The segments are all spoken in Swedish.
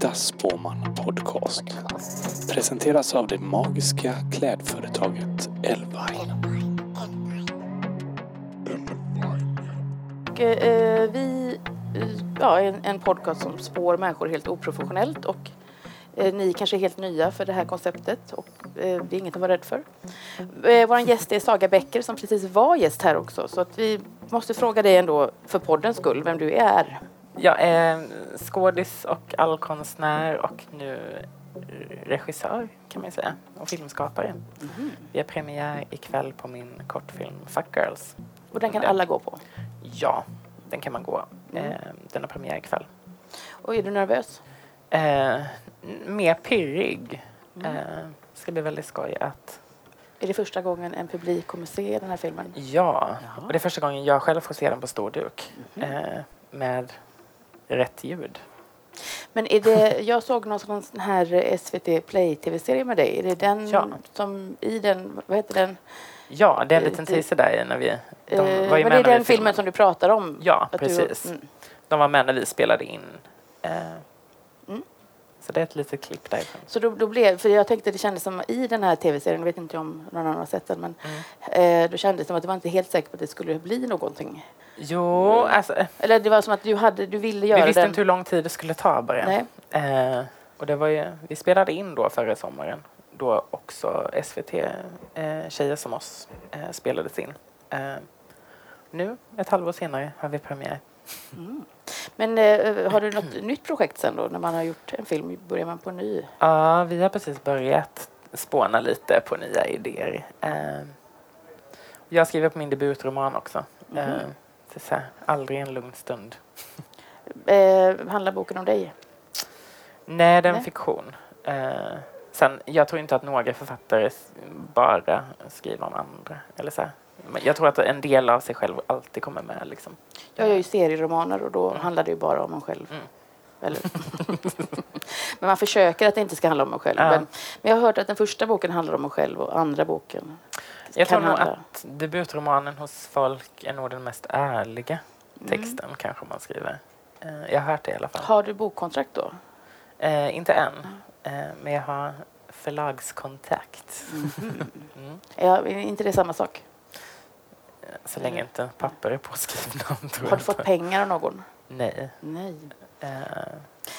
DAS Spåman Podcast presenteras av det magiska klädföretaget Elvine. Och, eh, vi ja, är en, en podcast som spår människor helt oprofessionellt och eh, ni kanske är helt nya för det här konceptet och eh, det är inget att vara rädd för. Eh, Vår gäst är Saga Bäcker som precis var gäst här också så att vi måste fråga dig ändå för poddens skull vem du är. Jag är skådis och allkonstnär och nu regissör kan man säga och filmskapare. Vi har premiär ikväll på min kortfilm Fuck Girls. Och den kan alla gå på. Ja, den kan man gå. Eh, den har premiär ikväll. Och är du nervös? Eh, mer pirrig. Eh, ska bli väldigt skoj att Är det första gången en publik kommer se den här filmen? Ja, och det är första gången jag själv får se den på stor duk eh, med rätt ljud. Men är det, jag såg någon sån här SVT Play tv-serie med dig. Är det den Ja. som i den, vad heter den? Ja, det är en liten Eh, teaser där när vi... De Eh, var ju var det vi den filmen som du pratar om? Ja, Att du- precis. mm. De var med när vi spelade in. Eh. Så det är ett litet klipp därifrån. Så då, då blev, för jag tänkte det kändes som i den här tv-serien, jag vet inte om någon annan har sett den, men Mm. eh, då kändes det som att du var inte helt säker på att det skulle bli någonting. Jo, alltså, eh, Eller det var som att du, hade, du ville vi göra visste den. inte hur lång tid det skulle ta bara. Nej. Eh, och det var ju, vi spelade in då förra sommaren då också SVT eh, som oss eh, spelades in. Eh, nu, ett halvår senare, har vi premiär. Men eh, har du något nytt projekt sen då? När man har gjort en film, börjar man på ny? Ja, vi har precis börjat spåna lite på nya idéer. Eh, jag skriver på min debutroman också. Eh, det är så här, aldrig en lugn stund. Eh, handlar boken om dig? Nej, det är en Nej. fiktion. Eh, sen, jag tror inte att några författare bara skriver om andra. Eller så här. Jag tror att en del av sig själv alltid kommer med. Liksom. Jag gör ju serieromaner och då Mm. handlar det ju bara om en själv. Mm. Men man försöker att det inte ska handla om en själv. Ja. Men, men jag har hört att den första boken handlar om en själv och andra boken Jag tror nog att debutromanen hos folk är nog den mest ärliga Mm. texten kanske man skriver. Eh, jag har hört det i alla fall. Har du bokkontrakt då? Eh, inte än, eh, men jag har förlagskontakt. Mm. Ja, är inte det samma sak? Så länge inte papper är påskrivna. Har du fått pengar av någon? Nej. Nej. Eh,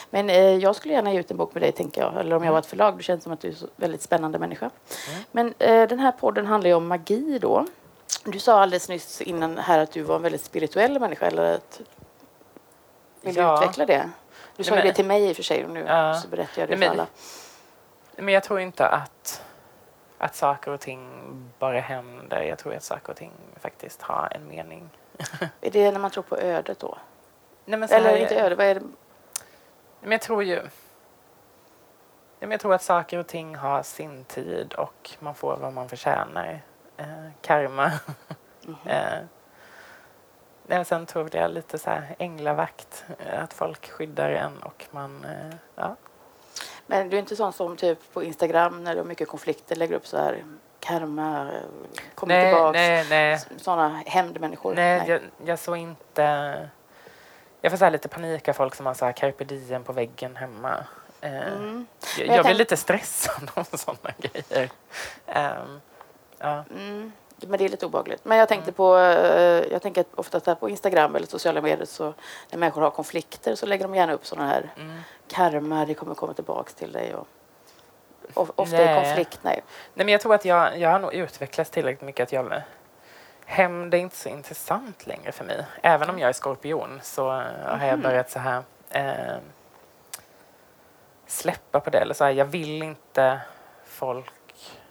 Men eh, jag skulle gärna ge ut en bok med dig, tänker jag. Eller om jag var ett förlag. Du känns som att du är en väldigt spännande människa. Mm. Men eh, den här podden handlar ju om magi då. Du sa alldeles nyss innan här att du var en väldigt spirituell människa. Eller att... Vill Ja. du utveckla det? Du sa men- det till mig i och för sig. Och nu Ja. så berättar jag det Nej, för men- alla. Men jag tror inte att, att saker och ting bara händer. Jag tror att saker och ting faktiskt har en mening. Är det när man tror på ödet då? Nej, Eller här- inte ödet, vad är det? Men jag tror ju... Jag tror att saker och ting har sin tid och man får vad man förtjänar. Eh, karma. Mhm. eh, nej, men sen tror jag lite så här änglavakt. eh, Att folk skyddar en och man... Eh, ja. Men du är inte sån som typ på Instagram när du har mycket konflikter lägger upp så här karma, kommer Nej, tillbaks. nej, nej. Sådana hämndmänniskor. Nej, jag, jag såg inte... Jag får så lite panik av folk som har så här carpe diem på väggen hemma. Eh, Mm. Jag, jag jag blir lite stressad av sådana grejer. Ehm, ja. Mm. Men det är lite obehagligt. Men jag tänkte på, eh, jag tänker att ofta här på Instagram eller sociala medier så när människor har konflikter så lägger de gärna upp sådana här Mm. karma, det kommer komma tillbaks till dig. Och, of, ofta är Nej. konflikt, nej. Nej, men jag tror att jag, jag har nog utvecklats tillräckligt mycket att jag... Hämnd är inte så intressant längre för mig. Även om jag är skorpion så eh, har jag Mhm. börjat så här... Eh, släppa på det. Eller så här, jag vill inte folk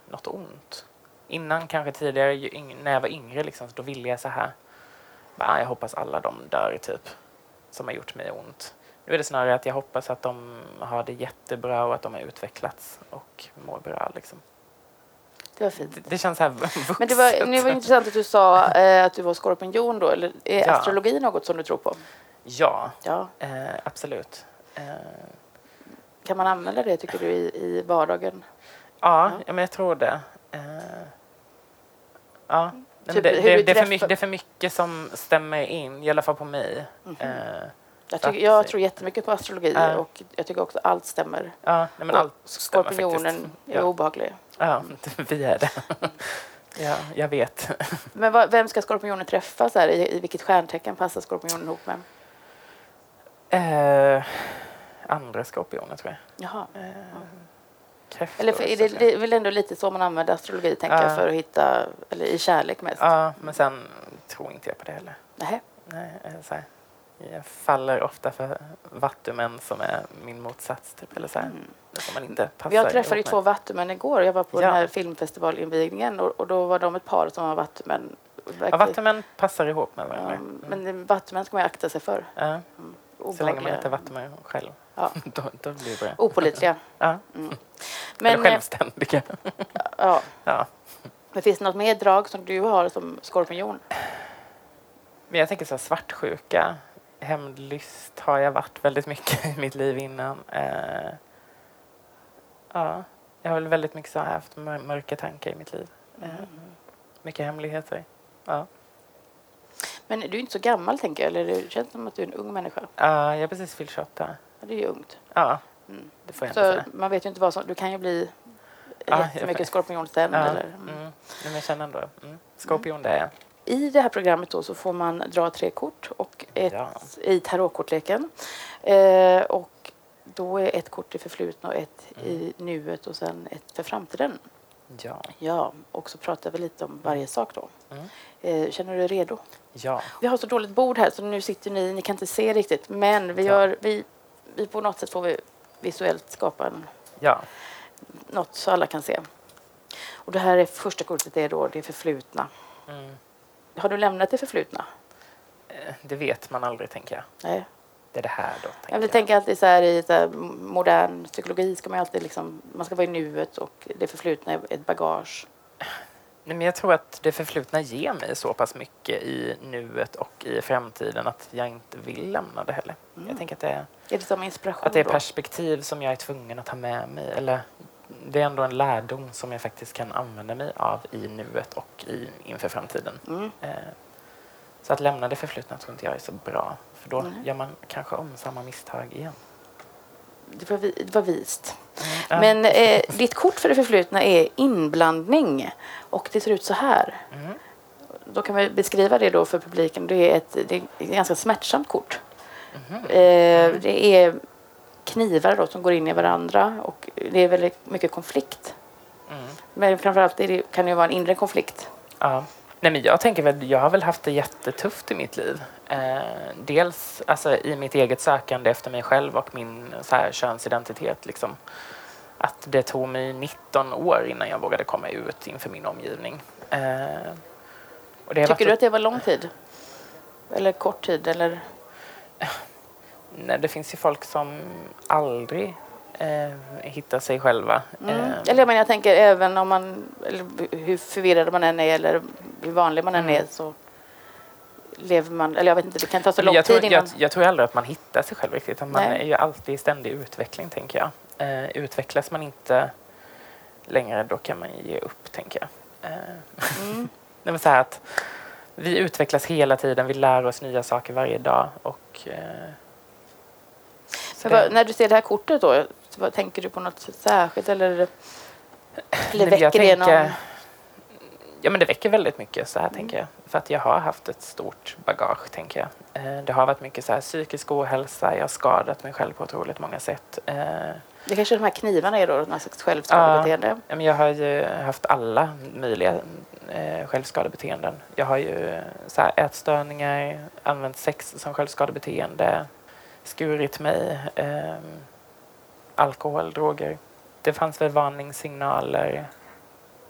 något ont. Innan kanske tidigare, när jag var yngre, liksom, så då ville jag så här... Bara, "Ah, jag hoppas alla de dör, typ. Som har gjort mig ont. Nu är det snarare att jag hoppas att de har det jättebra och att de har utvecklats och mår bra. Liksom. Det var fint. Det, det känns så här vuxet. Men det var, det var intressant att du sa eh, att du var skorpion då. Eller är Ja. astrologi något som du tror på? Ja, Ja. eh, absolut. Eh, Kan man använda det tycker du i, i vardagen? ja, Ja. ja, men jag tror det. Ja. Nej, Typ det, det, det, är mycket, det är för mycket som stämmer in, i alla fall på mig. Mhm. Eh, Jag, tycker, Att- jag tror jättemycket på astrologi Ja. och jag tycker också allt stämmer. Ja, nej, men allt stämmer Skorpionen faktiskt. är Ja. obehaglig. Ja, vi är det. ja, jag vet. Men vad, vem ska skorpionen träffa? Så här, i, I vilket stjärntecken passar skorpionen ihop med? Eh, andra skorpioner tror jag. Jaha. Eh, kräftor, Eller för, är det, det är väl ändå lite så man använder astrologi tänker Ja. jag för att hitta, eller i kärlek mest? Ja, men sen tror inte jag på det heller. Nähä. Nej, eh, så här. Jag faller ofta för vattumän som är min motsats. Typ, eller så här, Mm. som man inte passar Jag träffade ju två vattumän igår. Jag var på Ja. den här filmfestivalinvigningen och, och då var de ett par som var vattumän. Ja, vattumän passar ihop med varandra. men det- vattumän ska man akta sig för. Ja, så länge man inte är vattumän själv. Ja. då, då blir det bra. Opålitliga. Ja. Mm. Men, Men, eh, självständiga. ja. Ja. men finns det något mer drag som du har som skorpion? Men jag tänker så här, svartsjuka, hämndlyst har jag varit väldigt mycket i mitt liv innan. Eh, ja, jag har väl väldigt mycket så här haft mör- mörka tankar i mitt liv. Eh, mycket hemligheter. Ja. Men du är inte så gammal tänker jag, eller det känns som att du är en ung människa. Ja, jag har precis fyllt 28. Ja, det är ju ungt. Ja, Mm. det får jag Så inte säga. man vet ju inte vad som, du kan ju bli jag jättemycket vet. skorpion sen. Ja, Eller, mm. mm. Men jag känner ändå, mm. skorpion det är. I det här programmet då så får man dra tre kort och ett, Ja. i tarotkortleken. Eh, och då är ett kort i förflutna och ett i nuet och sen ett för framtiden. Ja. Ja, och så pratar vi lite om varje sak då. Mm. Eh, känner du dig redo? Ja. Vi har så dåligt bord här så nu sitter ni, ni kan inte se riktigt men vi gör, vi, vi på något sätt får vi visuellt skapa en, Ja. något så alla kan se. Och det här är första kortet är då det förflutna. Mm. Har du lämnat det förflutna? Eh, Det vet man aldrig, tänker jag. Nej. Det är det här då, tänker Jag vill tänka alltid så här i så här modern psykologi ska man alltid liksom, man ska vara i nuet och det förflutna är ett bagage. Nej, men jag tror att det förflutna ger mig så pass mycket i nuet och i framtiden att jag inte vill lämna det heller. Mm. Jag tänker att det, är, Är det som inspiration att det är då? perspektiv som jag är tvungen att ha med mig. Eller det är ändå en lärdom som jag faktiskt kan använda mig av i nuet och i, inför framtiden. Mm. Eh, så att lämna det förflutna tror inte jag är så bra. För då Nej. gör man kanske om samma misstag igen. Det, var vi, det var vist. Ja. Men eh, ditt kort för det förflutna är inblandning och det ser ut så här. Mm. Då kan vi beskriva det då för publiken. Det är ett, det är ett ganska smärtsamt kort. Mhm. Eh, det är knivar då som går in i varandra och det är väldigt mycket konflikt. Mm. Men framförallt det, kan det ju vara en inre konflikt. Nej, men jag tänker väl, jag har väl haft det jättetufft i mitt liv. Eh, dels alltså, i mitt eget sökande efter mig själv och min så här, könsidentitet. Liksom. Att det tog mig 19 år innan jag vågade komma ut inför min omgivning. Eh, Tycker du varit, att det var lång tid? Eller kort tid? Eller? nej, det finns ju folk som aldrig eh, hittar sig själva. Mm. Eh, Eller jag, menar, jag tänker även om man, hur förvirrad man än är eller hur vanlig man än Mm. är så lever man, eller jag vet inte, det kan ta så lång jag, tid tror, innan. jag, jag tror aldrig att man hittar sig själv riktigt. Man Nej. är ju alltid i ständig utveckling, tänker jag. Eh, utvecklas man inte längre, då kan man ge upp, tänker jag. Eh, Mm. nej, men så att vi utvecklas hela tiden, vi lär oss nya saker varje dag. Och, eh, vad, när du ser det här kortet då, vad, tänker du på något särskilt eller, eller väcker jag det någon... tänker- Ja, men det väcker väldigt mycket, så här Mm. tänker jag. För att jag har haft ett stort bagage, tänker jag. Eh, det har varit mycket så här psykisk ohälsa, jag har skadat mig själv på otroligt många sätt. Eh, Det kanske de här knivarna är då, någon slags självskadebeteende? Ja, men jag har ju haft alla möjliga eh, självskadebeteenden. Jag har ju så här, ätstörningar, använt sex som självskadebeteende, skurit mig, eh, alkohol, droger. Det fanns väl varningssignaler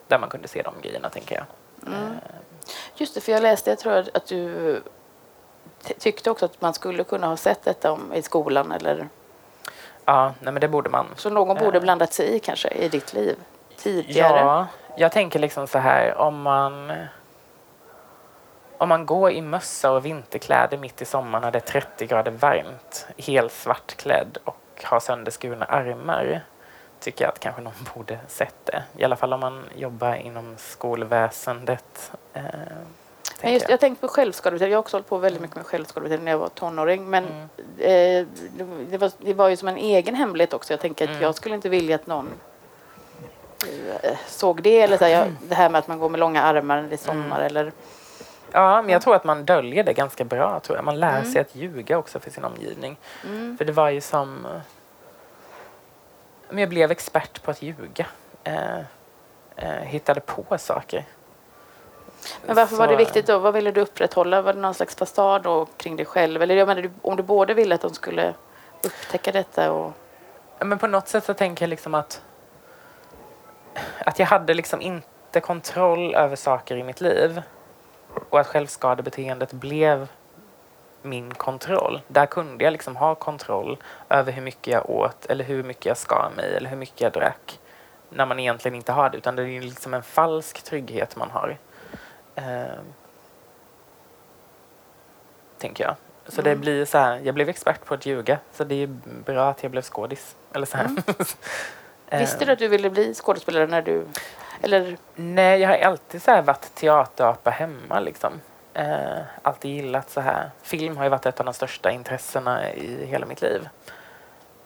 där man kunde se de grejerna, tänker jag. Mm. Eh, Just det, för jag läste, jag tror att du ty- tyckte också att man skulle kunna ha sett detta om, i skolan eller ja, nej, men det borde man. så någon borde Eh. blandat sig i kanske i ditt liv tidigare. Ja, jag tänker liksom så här om man om man går i mössa och vinterkläder mitt i sommaren när det är 30 grader varmt, helt svartklädd och har sönderskurna armar tycker jag att kanske någon borde sett det. I alla fall om man jobbar inom skolväsendet. Eh, Men just, tänker jag tänkte på självskadebeteende. Jag har också hållit på väldigt mycket med självskadebeteende när jag var tonåring. Men Mm. eh, det, var, det var ju som en egen hemlighet också. Jag tänker att Mm. jag skulle inte vilja att någon eh, såg det. Eller så här, jag, det här med att man går med långa armar är sommar. Mm. Eller, Ja, men jag tror att man döljer det ganska bra. Tror jag. Man lär Mm. sig att ljuga också för sin omgivning. mm. För det var ju som... eh, Men jag blev expert på att ljuga. Eh, eh, hittade på saker. Men varför var det Så- viktigt då? Vad ville du upprätthålla? Var det någon slags fasad då kring dig själv? Eller jag menar, om du både ville att de skulle upptäcka detta och... Men på något sätt så tänker jag liksom att att jag hade liksom inte kontroll över saker i mitt liv och att självskadebeteendet blev min kontroll. Där kunde jag liksom ha kontroll över hur mycket jag åt eller hur mycket jag skar mig eller hur mycket jag drack när man egentligen inte har det utan det är liksom en falsk trygghet man har. Eh, tänker jag. Så det Mm. blir så här, jag blev expert på att ljuga så det är bra att jag blev skådis. Eller så här. Mm. Eh, Visste du att du ville bli skådespelare när du... Eller... Nej, jag har alltid så här varit teaterapa hemma liksom. Eh, alltid gillat så här. Film har ju varit ett av de största intressena i hela mitt liv.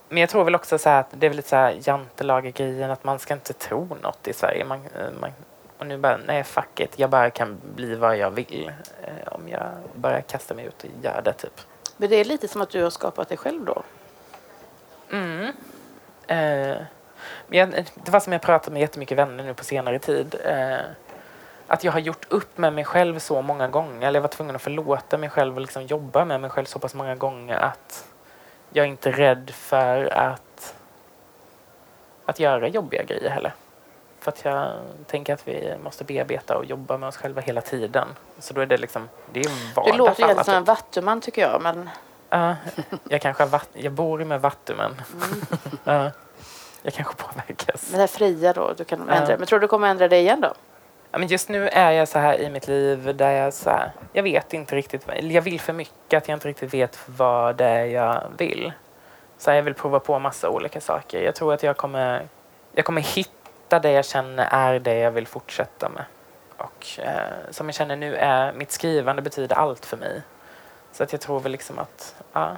Men jag tror väl också så att det är väl lite så här jantelager-grejen att man ska inte tro något i Sverige. Man, man, och nu bara, nej fuck it, jag bara kan bli vad jag vill. Eh, om jag bara kastar mig ut och gör det typ. Men det är lite som att du har skapat dig själv då? Mm. Eh, men jag, det var som jag pratat med jättemycket vänner nu på senare tid. Eh, att jag har gjort upp med mig själv så många gånger. Eller jag var tvungen att förlåta mig själv och liksom jobba med mig själv så pass många gånger att jag är inte rädd för att, att göra jobbiga grejer heller. För att jag tänker att vi måste bearbeta och jobba med oss själva hela tiden. Så då är det liksom, det är vardag låter för ju helt som en typ. vattuman tycker jag. Men... Ja, jag kanske har vatt, jag bor med vattumen. Mm. Ja, jag kanske påverkas. Men det här fria då, du kan Ja. ändra. Men tror du kommer ändra dig igen då? Ja, men just nu är jag så här i mitt liv där jag så här, jag vet inte riktigt, jag vill för mycket att jag inte riktigt vet vad det är jag vill. Så här, jag vill prova på massa olika saker. Jag tror att jag kommer, jag kommer hitta det jag känner är det jag vill fortsätta med. Och eh, som jag känner nu är mitt skrivande betyder allt för mig. Så att jag tror väl liksom att ja,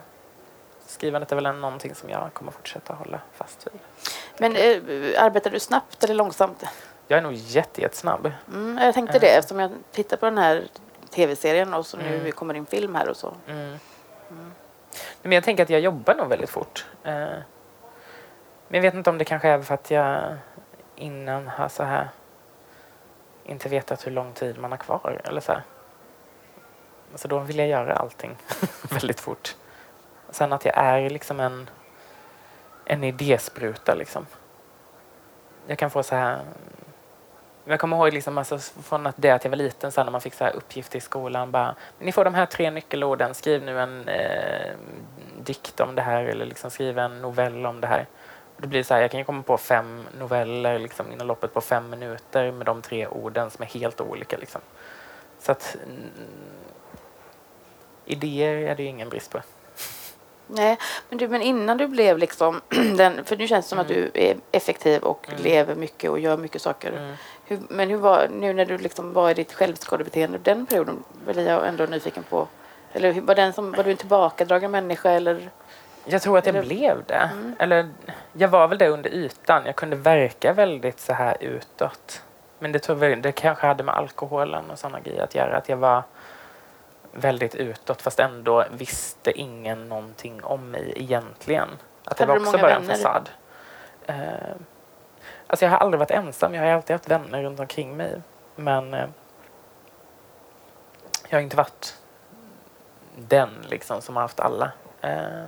skrivandet är väl någonting som jag kommer fortsätta hålla fast vid. Men eh, arbetar du snabbt eller långsamt? Jag är nog jätte, jättesnabb. Mm, jag tänkte det eftersom jag tittar på den här tv-serien och så nu Mm. kommer in film här och så. Mm. Men jag tänker att jag jobbar nog väldigt fort. Eh, Men jag vet inte om det kanske är för att jag innan har så här inte vetat hur lång tid man har kvar eller så här. Så då vill jag göra allting väldigt fort. Sen att jag är liksom en, en idéspruta liksom. Jag kan få så här jag kommer ihåg liksom alltså från att det att jag var liten sen när man fick så här uppgifter i skolan bara ni får de här tre nyckelorden, skriv nu en eh, dikt om det här eller liksom skriv en novell om det här. Och det blir så här, jag kan ju komma på fem noveller liksom inom loppet på fem minuter med de tre orden som är helt olika liksom. Så att mm, idéer är det ju ingen brist på. Nej, men, du, men innan du blev liksom den, för nu känns det som att Mm. du är effektiv och Mm. lever mycket och gör mycket saker. Mm. Hur, men hur var, nu när du liksom var i ditt självskadebeteende den perioden, blir jag ändå nyfiken på. Eller var, den som, var du en tillbakadragen människa eller? Jag tror att jag blev det. Mm. Eller jag var väl det under ytan. Jag kunde verka väldigt så här utåt. Men det, tror jag, det kanske hade med alkoholen och sådana grejer att göra. Att jag var väldigt utåt fast ändå visste ingen någonting om mig egentligen. Att det Hade var du också bara en vänner? fasad. Eh, alltså jag har aldrig varit ensam. Jag har alltid haft vänner runt omkring mig. Men eh, jag har inte varit den liksom som har haft alla. Eh,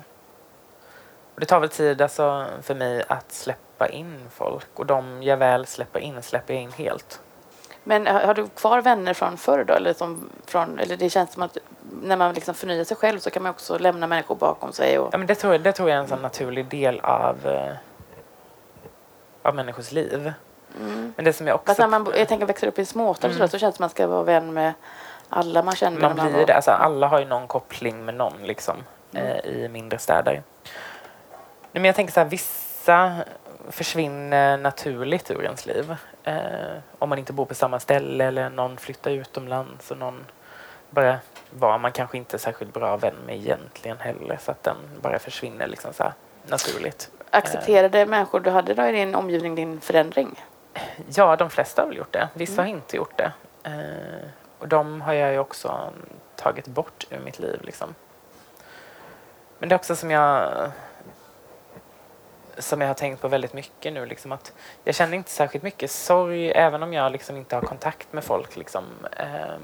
det tar väl tid alltså, för mig att släppa in folk och de jag väl släpper in släpper jag in helt. Men har, du kvar vänner från förr då? Eller, som från, eller det känns som att när man liksom förnyar sig själv så kan man också lämna människor bakom sig. Och, Ja, men det, tror jag, det tror jag är en sån naturlig del av, eh, av människors liv. mm. Men det som jag också... Fast när man, jag tänker växer upp i småstad Mm. så, känns det som att man ska vara vän med alla man känner. man blir var- det. Alltså, alla har ju någon koppling med någon liksom, Mm. eh, i mindre städer. Men jag tänker så här, vissa försvinner naturligt ur ens liv. Eh, om man inte bor på samma ställe eller någon flyttar utomlands och någon bara var man kanske inte särskilt bra vän med egentligen heller så att den bara försvinner liksom så naturligt. Accepterade människor du hade då i din omgivning din förändring? Ja, de flesta har väl gjort det. Vissa Mm. har inte gjort det. Eh, och de har jag ju också tagit bort ur mitt liv. Liksom. Men det är också som jag som jag har tänkt på väldigt mycket nu. Liksom, att jag känner inte särskilt mycket sorg även om jag liksom inte har kontakt med folk. Liksom, eh,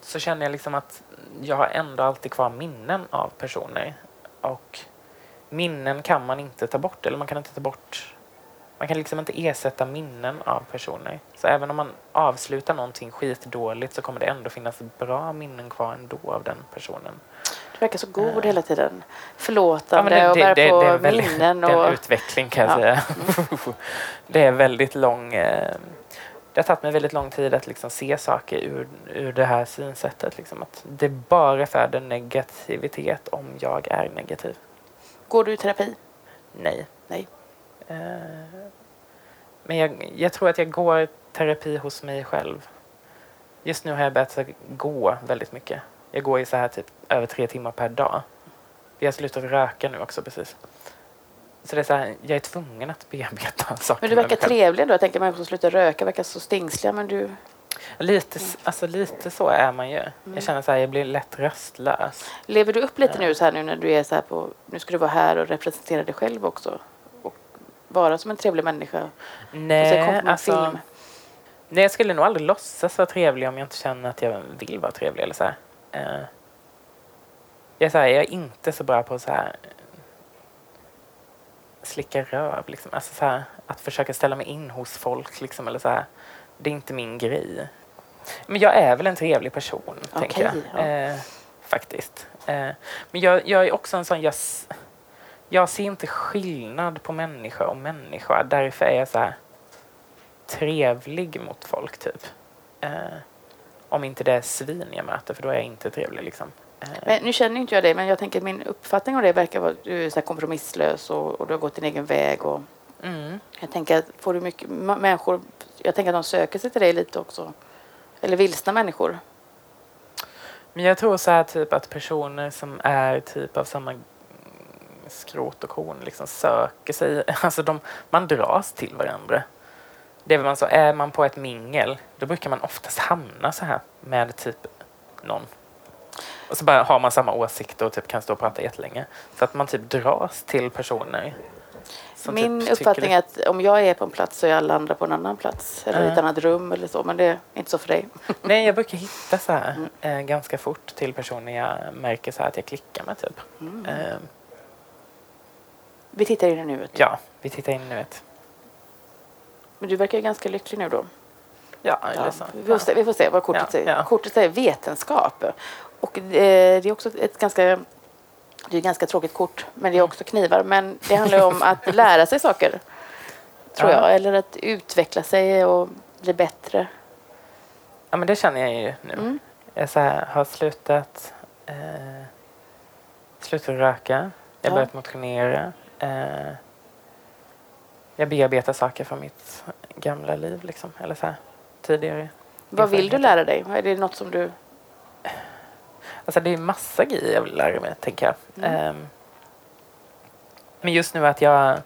så känner jag liksom att jag har ändå alltid kvar minnen av personer. Och minnen kan man inte ta bort. Eller man kan inte ta bort man kan liksom inte ersätta minnen av personer. Så även om man avslutar någonting skitdåligt så kommer det ändå finnas bra minnen kvar ändå av den personen. Du verkar så god Eh. hela tiden. Förlåtande det, och bär på är en väldigt- minnen. Det är Och... en utveckling kan jag Ja. säga. det är väldigt lång... Eh, det har tagit mig väldigt lång tid att liksom se saker ur, ur det här synsättet. Liksom att det bara föder negativitet om jag är negativ. Går du i terapi? Nej. Nej. Eh, men jag, jag tror att jag går terapi hos mig själv. Just nu har jag börjat gå väldigt mycket. Jag går ju så här typ över tre timmar per dag. Jag har slutat röka nu också precis. Så det är så här, jag är tvungen att bearbeta saker Men du verkar trevlig då. Jag tänker människor som slutar röka verkar så stingsliga men du... Lite, alltså lite så är man ju. Jag känner så här, jag blir lätt röstlös. Lever du upp lite nu så här nu när du är så här på... Nu ska du vara här och representera dig själv också. Och vara som en trevlig människa. Nej, alltså, film. nej, jag skulle nog aldrig låtsas vara trevlig om jag inte känner att jag vill vara trevlig. Eller så här. Eh, jag, är så här, jag är inte så bra på så här slicka röv. Liksom. Alltså, så här, att försöka ställa mig in hos folk. Liksom, eller så här. Det är inte min grej. Men jag är väl en trevlig person, tänker Okej, jag. ja. Eh, faktiskt. Eh, men jag, jag är också en sån... Jag, jag ser inte skillnad på människa och människa. Därför är jag så här trevlig mot folk, typ. Eh, om inte det är svin jag möter, för då är jag inte trevlig. Liksom. Eh, Men nu känner inte jag dig men jag tänker att min uppfattning av det verkar vara att du är så kompromisslös och, och du har gått din egen väg. Och mm. jag tänker att får du mycket människor... Jag tänker att de söker sig till dig lite också. Eller vilsna människor. Men jag tror så här typ att personer som är typ av samma mm, skrot och korn liksom söker sig, alltså de, man dras till varandra. Det är man så, är man på ett mingel, då brukar man oftast hamna så här med typ någon. Och så bara har man samma åsikter och typ kan stå och prata jättelänge. Så att man typ dras till personer. Min typ uppfattning är att om jag är på en plats så är alla andra på en annan plats. Eller i ett annat rum eller så. Men det är inte så för dig. Nej, jag brukar hitta så här Mm. eh, ganska fort till personer jag märker så här att jag klickar med typ. Mm. Eh, Vi tittar in i nuet. ja, vi tittar in nu ett. Men du verkar ju ganska lycklig nu då. Ja, Ja. Vi, får se, vi får se vad kortet Ja, säger. ja. Kortet säger vetenskap. Och eh, det är också ett ganska det är ett ganska tråkigt kort, men det är också knivar. Men det handlar om att lära sig saker, tror Ja. jag. Eller att utveckla sig och bli bättre. Ja, men det känner jag ju nu. Mm. Jag så här, har slutat, eh, slutat röka. Jag har Ja. börjat motionera. Eh, jag bearbetar saker från mitt gamla liv, liksom. Eller så här, tidigare. Vad vill du lära dig? Är det något som du... Alltså det är massa grejer jag vill lära mig, tänker jag. Mm. Ehm, men just nu att jag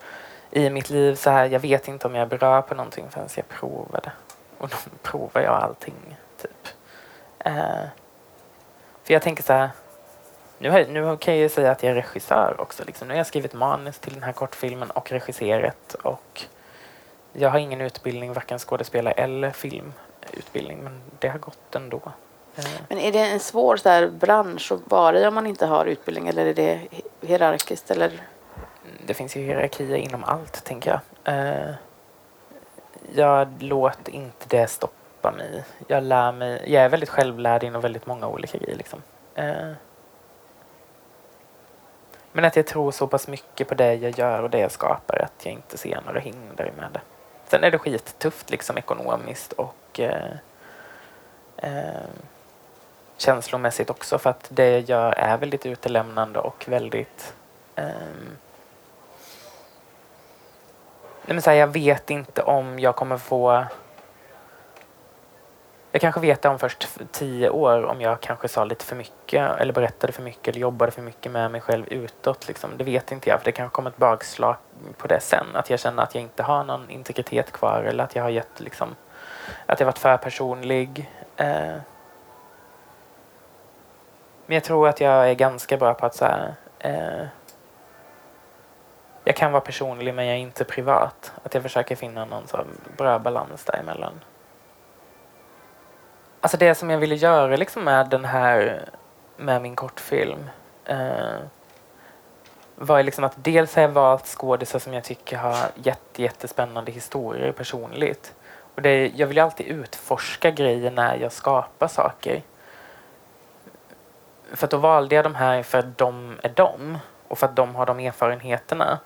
i mitt liv så här, jag vet inte om jag är bra på någonting förrän jag provar det. Och då provar jag allting, typ. Eh, för jag tänker så här, nu, har, nu kan jag ju säga att jag är regissör också. Liksom. Nu har jag skrivit manus till den här kortfilmen och regisserat. Och jag har ingen utbildning, varken skådespelare eller filmutbildning, men det har gått ändå. Eh, Men är det en svår så här, bransch att vara i om man inte har utbildning? Eller är det hierarkiskt? Eller... det finns ju hierarkier inom allt, tänker jag. Eh, jag låter inte det stoppa mig. Jag lär mig. Jag är väldigt självlärd inom väldigt många olika grejer. Liksom. Men att jag tror så pass mycket på det jag gör och det jag skapar att jag inte ser några hinder med det. Sen är det skittufft liksom ekonomiskt och eh, eh, känslomässigt också för att det jag gör är väldigt utelämnande och väldigt eh, Nej, men så här, jag vet inte om jag kommer få jag kanske vet det om först tio år om jag kanske sa lite för mycket eller berättade för mycket eller jobbade för mycket med mig själv utåt. Liksom. Det vet inte jag för det kanske kommer ett bakslag på det sen. Att jag känner att jag inte har någon integritet kvar eller att jag har gett liksom, att jag varit för personlig. Eh. Men jag tror att jag är ganska bra på att så här, eh, jag kan vara personlig men jag är inte privat. Att jag försöker finna någon så bra balans däremellan. Alltså det som jag ville göra liksom med den här, med min kortfilm eh, var liksom att dels har jag valt skådisar som jag tycker har jätte, jättespännande historier personligt. Och det, jag vill ju alltid utforska grejer när jag skapar saker. För att då valde jag de här för att de är de och för att de har de erfarenheterna.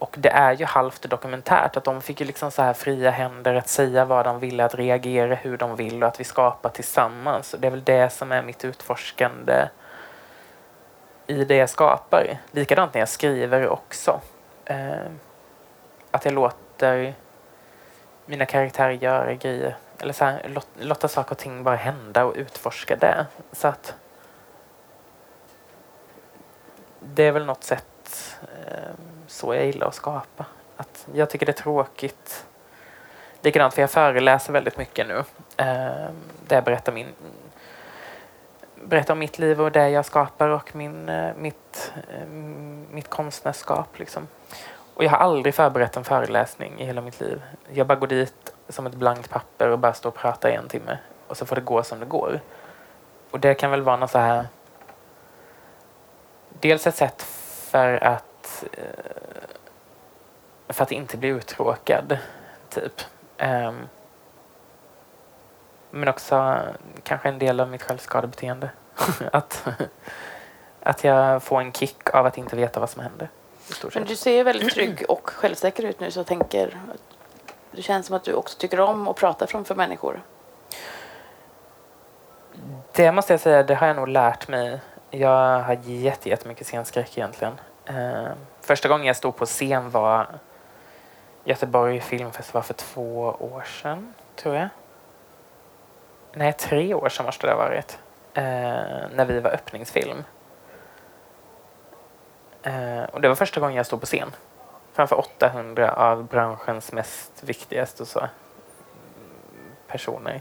Och det är ju halvt dokumentärt, att de fick ju liksom så här fria händer att säga vad de ville, att reagera hur de vill och att vi skapar tillsammans. Och det är väl det som är mitt utforskande i det jag skapar. Likadant när jag skriver också. Eh, att jag låter mina karaktärer göra grejer. Eller så här, låt, låta saker och ting bara hända och utforska det. Så att det är väl något sätt eh, så jag gillar att skapa. Att jag tycker det är tråkigt. Likadant för jag föreläser väldigt mycket nu. Eh, där jag berättar, min, berättar om mitt liv och det jag skapar och min, eh, mitt, eh, mitt konstnärskap. Liksom. Och jag har aldrig förberett en föreläsning i hela mitt liv. Jag bara går dit som ett blankt papper och bara står och pratar i en timme. Och så får det gå som det går. Och det kan väl vara något så här dels ett sätt för att eh, för att inte bli uttråkad, typ. Ehm, men också kanske en del av mitt självskadebeteende. att, att jag får en kick av att inte veta vad som händer. Men du ser väldigt trygg och självsäker ut nu så jag tänker att det känns som att du också tycker om att prata framför människor. Det måste jag säga, det har jag nog lärt mig. Jag har jätte, jättemycket scenskräck egentligen. Eh, första gången jag stod på scen var Göteborg filmfestival för två år sedan, tror jag. Nej, tre år sedan måste det ha varit. Eh, när vi var öppningsfilm. Eh, och det var första gången jag stod på scen. Framför 800 av branschens mest viktigaste och så, mm, personer.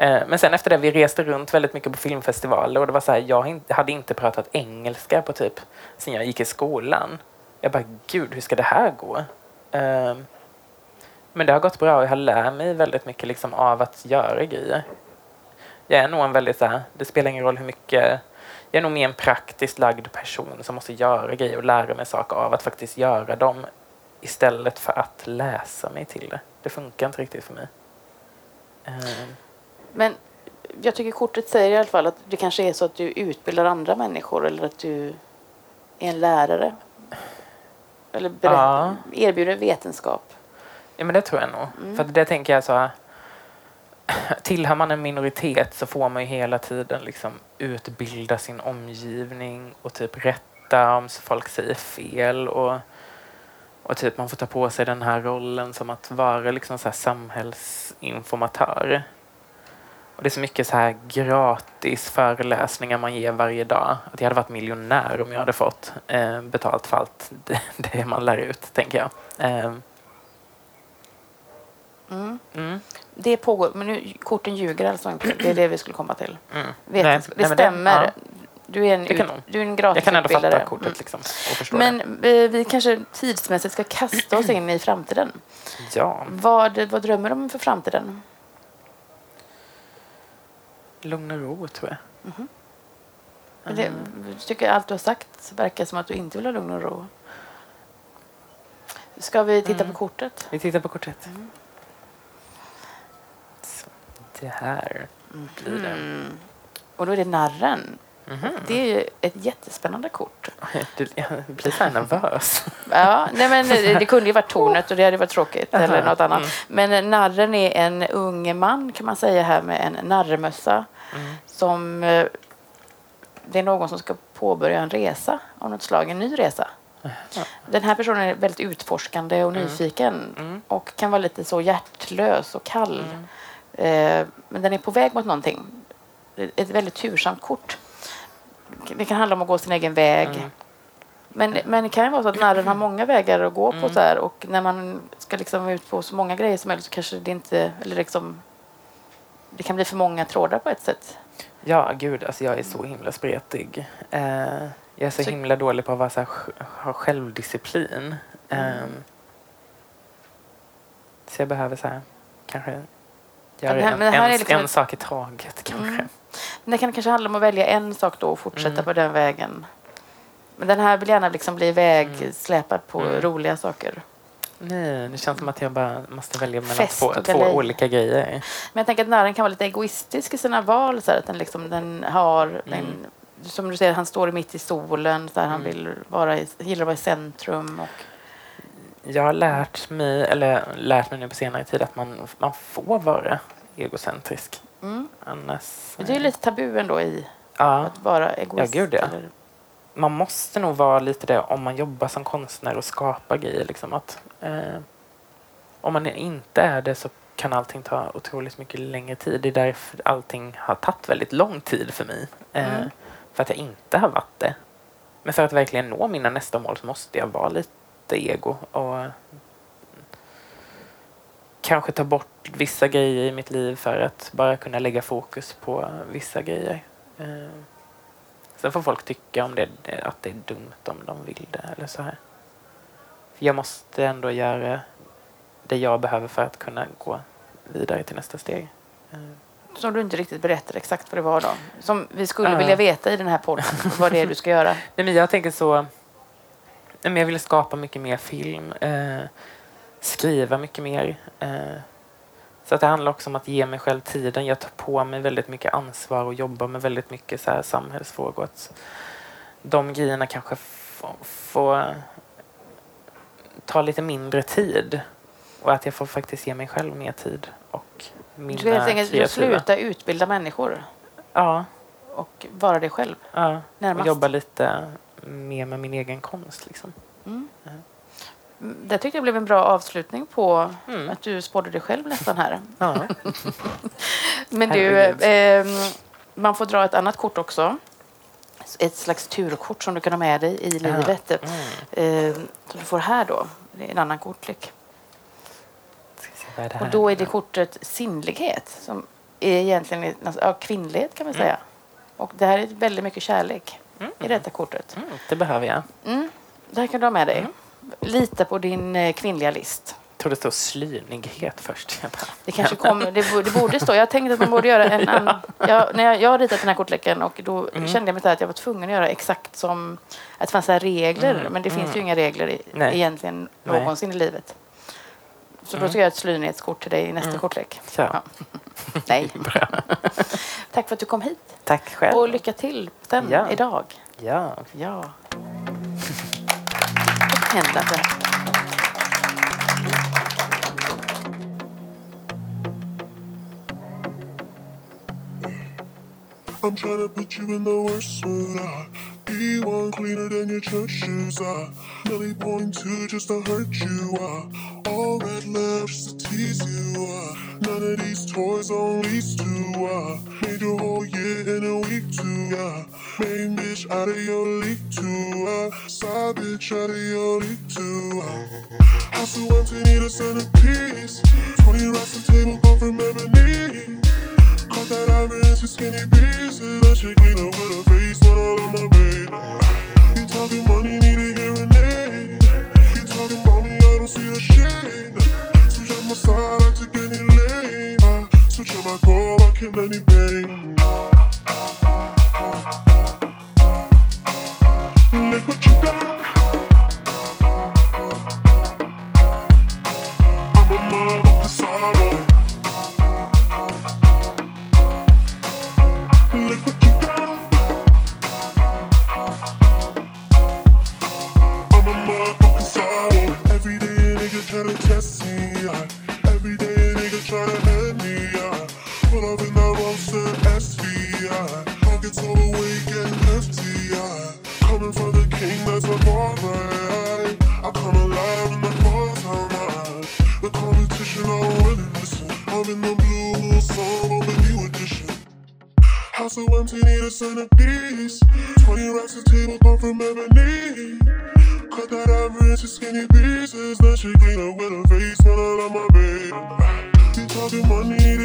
Eh, men sen efter det, vi reste runt väldigt mycket på filmfestivaler och det var så här, jag hade inte pratat engelska på typ sen jag gick i skolan. Jag bara, gud, hur ska det här gå? Ehm, men det har gått bra och jag har lärt mig väldigt mycket liksom av att göra grejer. Jag är nog en väldigt så här, det spelar ingen roll hur mycket, jag är nog mer en praktiskt lagd person som måste göra grejer och lära mig saker av att faktiskt göra dem istället för att läsa mig till det. Det funkar inte riktigt för mig. Ehm. Men jag tycker kortet säger i alla fall att det kanske är så att du utbildar andra människor eller att du är en lärare. Eller Ja. erbjuder vetenskap. Ja men det tror jag nog. För att det tänker jag så här. Tillhör man en minoritet så får man ju hela tiden liksom utbilda sin omgivning och typ rätta om folk säger fel och, och typ man får ta på sig den här rollen som att vara liksom så här samhällsinformatör. Och det är så mycket så här gratis föreläsningar man ger varje dag. Att jag hade varit miljonär om jag hade fått eh, betalt för allt det, det man lär ut, tänker jag. Eh, Mm. mm. Det pågår, men nu, korten ljuger alltså inte. Det är det vi skulle komma till. Mm. Vetenskap. Nej, det nej, det- stämmer. ja. Du är en, Det ut, du är en Jag kan ändå fatta gratisutbildare. kortet liksom, och förstå Mm. det. Men eh, vi kanske tidsmässigt ska kasta oss in i framtiden. Ja, Vad, vad drömmer du om för framtiden? Lugn och ro tror jag. Men Det, jag tycker allt du har sagt verkar som att du inte vill ha lugn och ro. Ska vi titta Mm. på kortet? Vi tittar på kortet. Mm. Så, det här blir det. Mm. Och då är det narren. Mhm. Det är ju ett jättespännande kort. Du, jag blir så här nervös. Ja, nej men det, kunde ju varit tornet och det hade varit tråkigt eller något annat. Mm. Men narren är en ung man kan man säga här med en narrmössa Mm. som eh, det är någon som ska påbörja en resa av något slag, en ny resa. Ja. Den här personen är väldigt utforskande och nyfiken Mm. och kan vara lite så hjärtlös och kall. Mm. Eh, men den är på väg mot någonting. Ett väldigt tursamt kort. Det kan handla om att gå sin egen väg. Mm. Men, men det kan ju vara så att narren har många vägar att gå på Mm. så här, och när man ska liksom ut på så många grejer som möjligt så kanske det inte, eller liksom, det kan bli för många trådar på ett sätt. Ja, gud, alltså jag är så himla spretig. Eh, jag är så, Så- himla dålig på att vara så här, ha självdisciplin. Ehm, så jag behöver så här, kanske göra en, en, liksom en sak i taget. Kanske. Mm. Men det kan kanske handla om att välja en sak då och fortsätta Mm. på den vägen. Men den här vill gärna liksom bli vägsläpad på Mm. roliga saker. Nej, det känns som att jag bara måste välja mellan Fest två, två olika grejer. Men jag tänker att narren kan vara lite egoistisk i sina val. Så att den, liksom, den har, den, som du säger, han står mitt i solen. Så här, Han Mm. vill vara i, gillar att vara i centrum. Och, Jag har lärt mig, eller lärt mig nu på senare tid att man, man får vara egocentrisk. Mm. Annars... Men Det är ju lite tabu ändå i Ja. att vara egoist. Ja, gud, ja. eller- man måste nog vara lite det om man jobbar som konstnär och skapar grejer. Liksom, att, eh, om man inte är det så kan allting ta otroligt mycket längre tid. Det är därför allting har tagit väldigt lång tid för mig. Eh, Mm. För att jag inte har varit det. Men för att verkligen nå mina nästa mål så måste jag vara lite ego och kanske ta bort vissa grejer i mitt liv för att bara kunna lägga fokus på vissa grejer. Eh, Sen får folk tycka om det, att det är dumt om de vill det eller så här. Jag måste ändå göra det jag behöver för att kunna gå vidare till nästa steg. Eh, Som du inte riktigt berättar exakt vad det var då. Som vi skulle Ja. vilja veta i den här podden. vad det är du ska göra. Nej, men jag tänker så... Men jag vill skapa mycket mer film. Eh, skriva mycket mer. Eh, så att det handlar också om att ge mig själv tiden. Jag tar på mig väldigt mycket ansvar och jobbar med väldigt mycket så här samhällsfrågor. Att de grejerna kanske får, ta lite mindre tid. Och att jag får faktiskt ge mig själv mer tid. Och Du ska helt mina enkelt sluta utbilda människor Ja, och vara dig själv. ja. och Närmast. jobba lite mer med min egen konst. Liksom. Mm. Mm, Det tyckte jag blev en bra avslutning på Mm. att du spådde dig själv nästan här. Ja. Men du, ehm, man får dra ett annat kort också. Ett slags turkort som du kan ha med dig i livet. Mm. Ehm, som du får här då. Det är en annan kortlek. Och då är det kortet sinnlighet som är egentligen ja, kvinnlighet kan man Mm. säga. Och det här är väldigt mycket kärlek Mm. i detta kortet. Mm, det behöver jag. Mm. Det här kan du ha med dig. Mm. Lita på din eh, kvinnliga list. Jag trodde det stod slynighet först. Det kanske kommer, det, bo- det borde stå. Jag tänkte att man borde göra en annan. Jag, när jag, jag har ritat den här kortleken och då Mm. kände jag mig att jag var tvungen att göra exakt som att det fanns regler. Mm, Men det finns mm. ju inga regler i, Nej. egentligen Nej. någonsin i livet. Så då Mm. ska jag göra ett slynighetskort till dig i nästa Mm. kortlek. Ja. Nej. Tack för att du kom hit. Tack själv. Och lycka till sen Ja. idag. Ja. Ja. Att I'm trying to put you in the worst mood. Uh, be one cleaner than your church shoes. Uh, Millie point two just to hurt you. Uh, all red lips to tease you. None of these toys on lease to. Uh, made your whole year in a week too. Uh, main bitch out of your league too. Uh, side bitch out of your league too. Uh, house so empty, need a centerpiece. 20 racks of table come from ebony. Caught that ivory in some skinny pieces. That shit clean up with a face, not all on my baby. You talking money, need a hearing aid. You talking about me, I don't see a shade. Switch up my side, I took any prima Suciamo ancora che me ne Let Le faccio